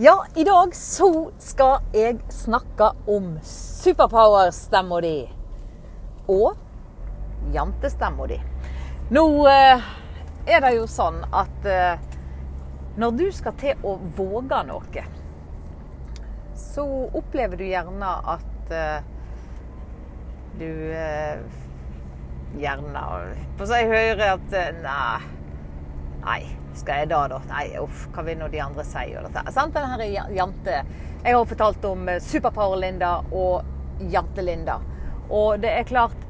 Ja, i dag så skal jeg snakke om superpower-stemma di. Og jantestemma di. Nå eh, er det jo sånn at eh, når du skal til å våge noe, så opplever du gjerne at eh, du eh, gjerne på seg hører at eh, nei, nei, skal jeg da, da? Nei, uff, hva vil nå de andre si? Og dette. Sant? Denne her jante Jeg har fortalt om eh, Superpower-Linda og Jante-Linda. Og det er klart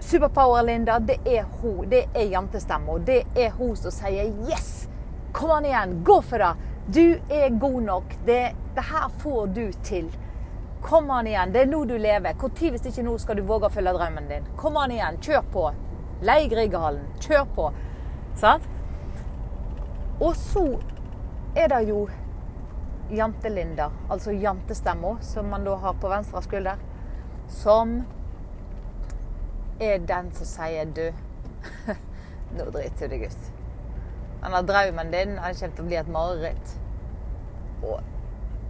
Superpower-Linda, det er hun. Det er jantestemma. Det er hun som sier 'yes'. Kom an igjen, gå for det. Du er god nok. Det, det her får du til. Kom an igjen, det er nå du lever. Når hvis ikke nå skal du våge å følge drømmen din? Kom an igjen, kjør på. Lei Grieghallen. Kjør på. Sant? Og så er det jo Jante-Linda, altså jantestemma, som man da har på venstre skulder, som er den som sier du Nå driter du deg ut. Denne drømmen din han kommer til å bli et mareritt. Og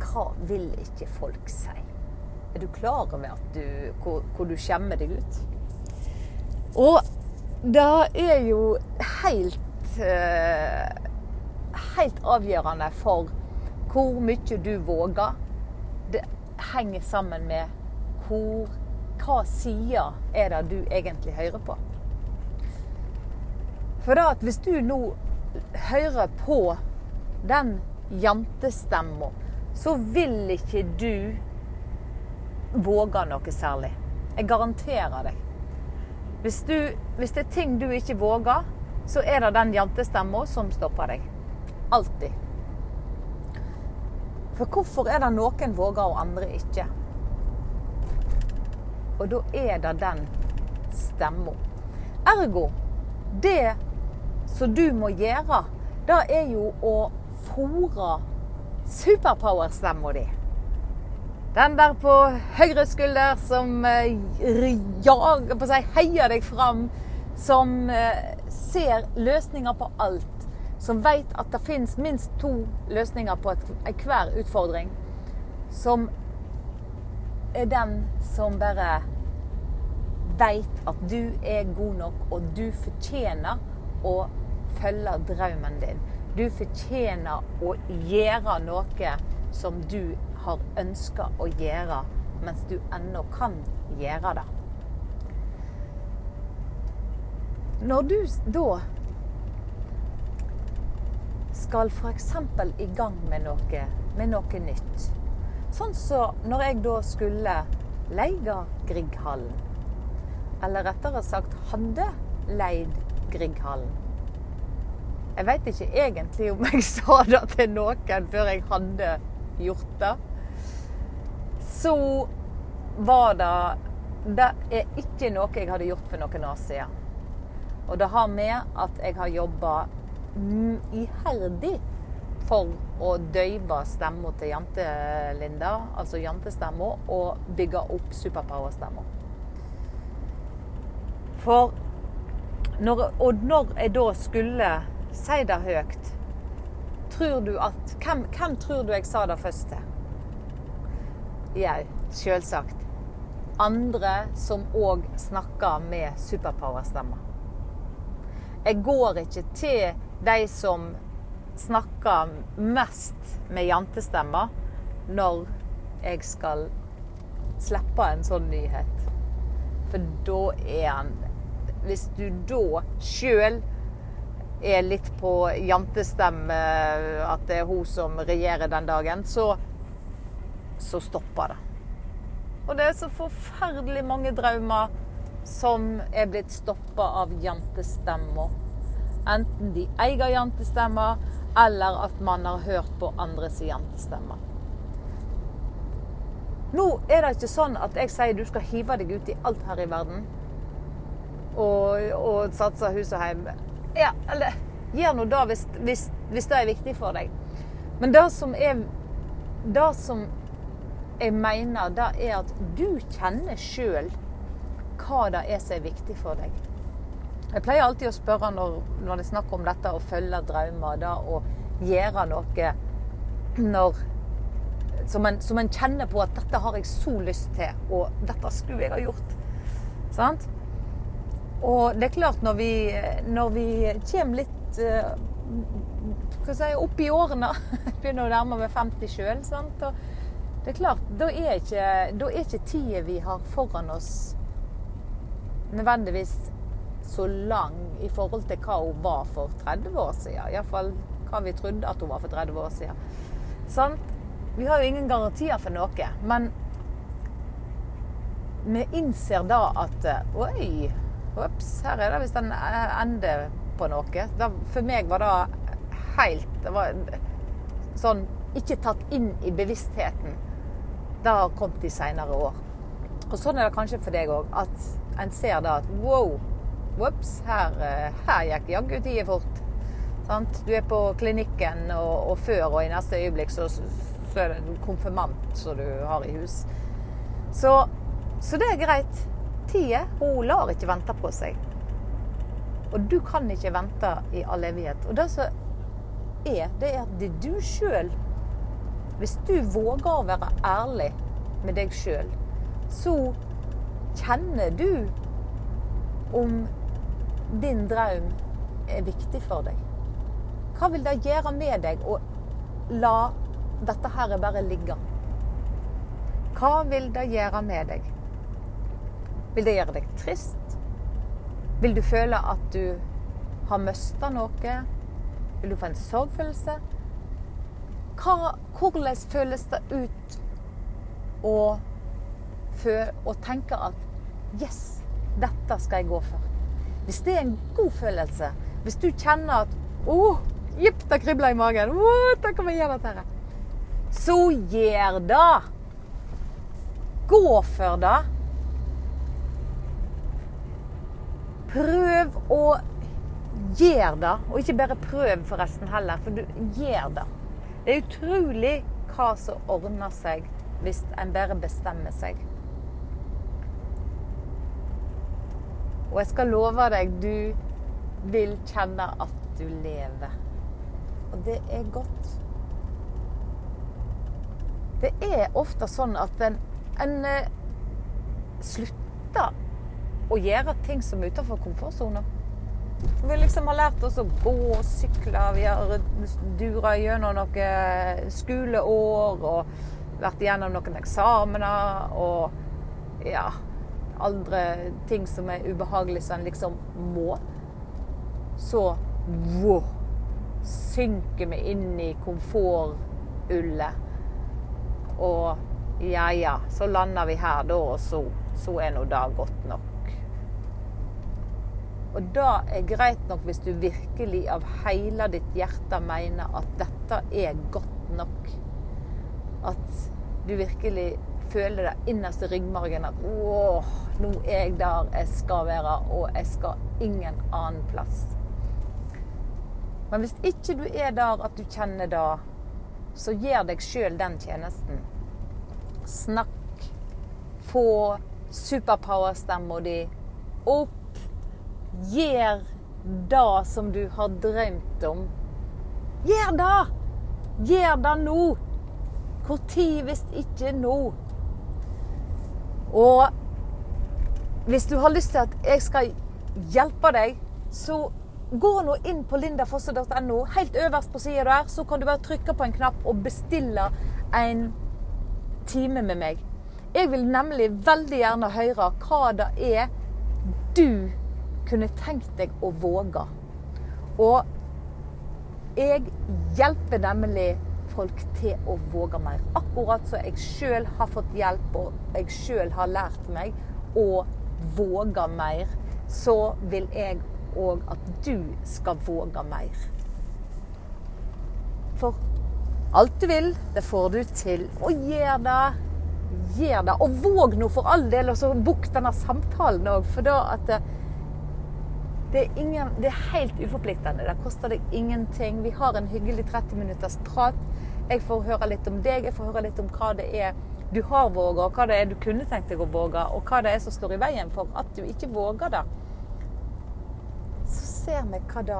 hva vil ikke folk si? Er du klar over du, hvor, hvor du skjemmer deg ut? Og det er jo helt eh, Helt avgjørende for hvor mye du våger. Det henger sammen med hvor hva side er det du egentlig hører på? For da at hvis du nå hører på den jantestemma, så vil ikke du våge noe særlig. Jeg garanterer deg. Hvis, du, hvis det er ting du ikke våger, så er det den jantestemma som stopper deg. Alltid. For hvorfor er det noen våger og andre ikke? Og da er det den stemma. Ergo, det som du må gjøre, det er jo å fòre superpower-stemma di. Den der på høyre skulder som jager på seg, heier deg fram. Som ser løsninger på alt. Som vet at det finnes minst to løsninger på enhver utfordring. Som er den som bare veit at du er god nok, og du fortjener å følge drømmen din. Du fortjener å gjøre noe som du har ønska å gjøre, mens du ennå kan gjøre det. Når du da skal f.eks. i gang med noe, med noe nytt Sånn som så når jeg da skulle leie Grieghallen. Eller rettere sagt hadde leid Grieghallen. Jeg veit ikke egentlig om jeg sa det til noen før jeg hadde gjort det. Så var det Det er ikke noe jeg hadde gjort for noen år siden. Og det har med at jeg har jobba iherdig for å døyve stemma til Jante-Linda, altså jantestemma, og bygge opp superpower-stemma. For når, Og når jeg da skulle si det høyt tror du at hvem, hvem, tror du jeg sa det først til? Jau, selvsagt. Andre som òg snakker med superpower-stemmer. Jeg går ikke til de som snakker mest med jantestemmer, når jeg skal slippe en sånn nyhet. For da er han Hvis du da sjøl er litt på jantestemme, at det er hun som regjerer den dagen, så, så stopper det. Og det er så forferdelig mange drømmer som er blitt stoppa av jantestemmer. Enten de eier jantestemmer, eller at man har hørt på andres jantestemmer. Nå er det ikke sånn at jeg sier du skal hive deg ut i alt her i verden og, og satse hus og heim. Ja, eller gjør nå det hvis, hvis, hvis, det er viktig for deg. Men det som er Det som jeg mener, det er at du kjenner sjøl hva det er som er viktig for deg. Jeg pleier alltid å spørre når, når det er snakk om dette å følge drømmer, da å gjøre noe når som en, som en kjenner på at 'dette har jeg så lyst til', og 'dette skulle jeg ha gjort'. Sant? Og det er klart, når vi, når vi kommer litt uh, hva si, opp i årene, begynner å nærme meg 50 sjøl, det er klart, da er ikke, da ikke tida vi har foran oss nødvendigvis så lang i forhold til hva hun var for 30 år siden. Iallfall hva vi trodde at hun var for 30 år siden. Sant? Vi har jo ingen garantier for noe. Men vi innser da at Oi, ops, her er det visst en ende på noe. For meg var det helt Det var sånn ikke tatt inn i bevisstheten. Det har kommet i seinere år. Og sånn er det kanskje for deg òg. At en ser da at wow, ops, her, her gikk jaggu tida fort. Sant? Du er på klinikken, og, og, før og i neste øyeblikk så, så er det en konfirmant som du har i hus. Så, så det er greit. Tida hun lar ikke vente på seg. Og du kan ikke vente i all evighet. Og det som er, det er at det er du sjøl Hvis du våger å være ærlig med deg sjøl, så kjenner du om din drøm er viktig for deg. Hva vil det gjøre med deg å la dette her bare ligge? Hva vil det gjøre med deg? Vil det gjøre deg trist? Vil du føle at du har mista noe? Vil du få en sorgfølelse? Hva, hvordan føles det ut å, å tenke at Yes, dette skal jeg gå for. Hvis det er en god følelse, hvis du kjenner at Å, oh, Jipp, det kribler i magen. Oh, Da kan vi gjøre dette. Så gjør det. Gå for det. Prøv å gjøre det. Og ikke bare prøv, forresten, heller. For du gjør det. Det er utrolig hva som ordner seg hvis en bare bestemmer seg. Og jeg skal love deg, du vil kjenne at du lever. Og det er godt. Det er ofte sånn at en, en uh, slutter å gjøre ting som er utenfor komfortsona. Vi liksom har lært oss å gå og sykle. Vi har dura gjennom noen skoleår og vært igjennom noen eksamener og ja andre ting som er ubehagelig, som en liksom må. Så wow, synker vi inn i komfortullet. Og ja ja, så lander vi her da, og så, så er nå det godt nok. Og det er greit nok hvis du virkelig av hele ditt hjerte mener at dette er godt nok. At du virkelig føler det innerst i ryggmargen at åh, nå er jeg der jeg skal være, og jeg skal ingen annen plass. Men hvis ikke du er der at du kjenner det, så gjør deg sjøl den tjenesten. Snakk. Få superpower-stemma di opp. Gjør det som du har drømt om. Gjør det! Gjør det nå! Når hvis ikke nå? Og hvis du har lyst til at jeg skal hjelpe deg, så Gå nå inn på lindafosse.no. Helt øverst på sida der så kan du bare trykke på en knapp og bestille en time med meg. Jeg vil nemlig veldig gjerne høre hva det er du kunne tenkt deg å våge. Og jeg hjelper nemlig folk til å våge mer. Akkurat så jeg sjøl har fått hjelp, og jeg sjøl har lært meg å våge mer, så vil jeg og at du skal våge mer. For alt du vil, det får du til. Og gjør det. Gjør det. Og våg nå for all del, og så bukk denne samtalen òg. For da at det, er ingen, det er helt uforpliktende. Det koster deg ingenting. Vi har en hyggelig 30 minutters prat. Jeg får høre litt om deg, jeg får høre litt om hva det er du har våga, hva det er du kunne tenkt deg å våge, og hva det er som står i veien for at du ikke våger det ser vi hva det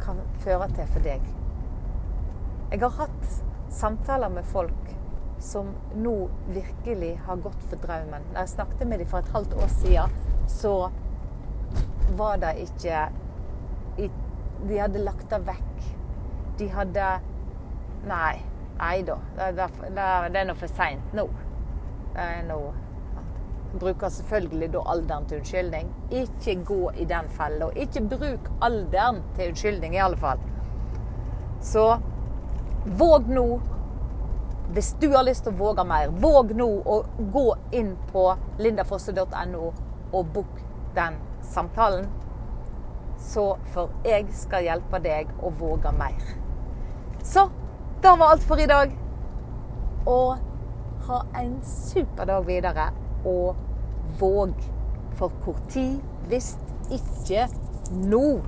kan føre til for deg. Jeg har hatt samtaler med folk som nå virkelig har gått for drømmen. Da jeg snakket med dem for et halvt år siden, så var det ikke De hadde lagt det vekk. De hadde Nei. Nei da. Det, er nå for seint nå. Det er nå Bruker selvfølgelig da alderen til unnskyldning. Ikke gå i den fella. Ikke bruk alderen til unnskyldning, i alle fall. Så våg nå hvis du har lyst til å våge mer, våg nå å gå inn på lindafosse.no og book den samtalen. Så for jeg skal hjelpe deg å våge mer. Så det var alt for i dag. Og ha en super dag videre. Og våg. For hvor tid hvis ikke nå?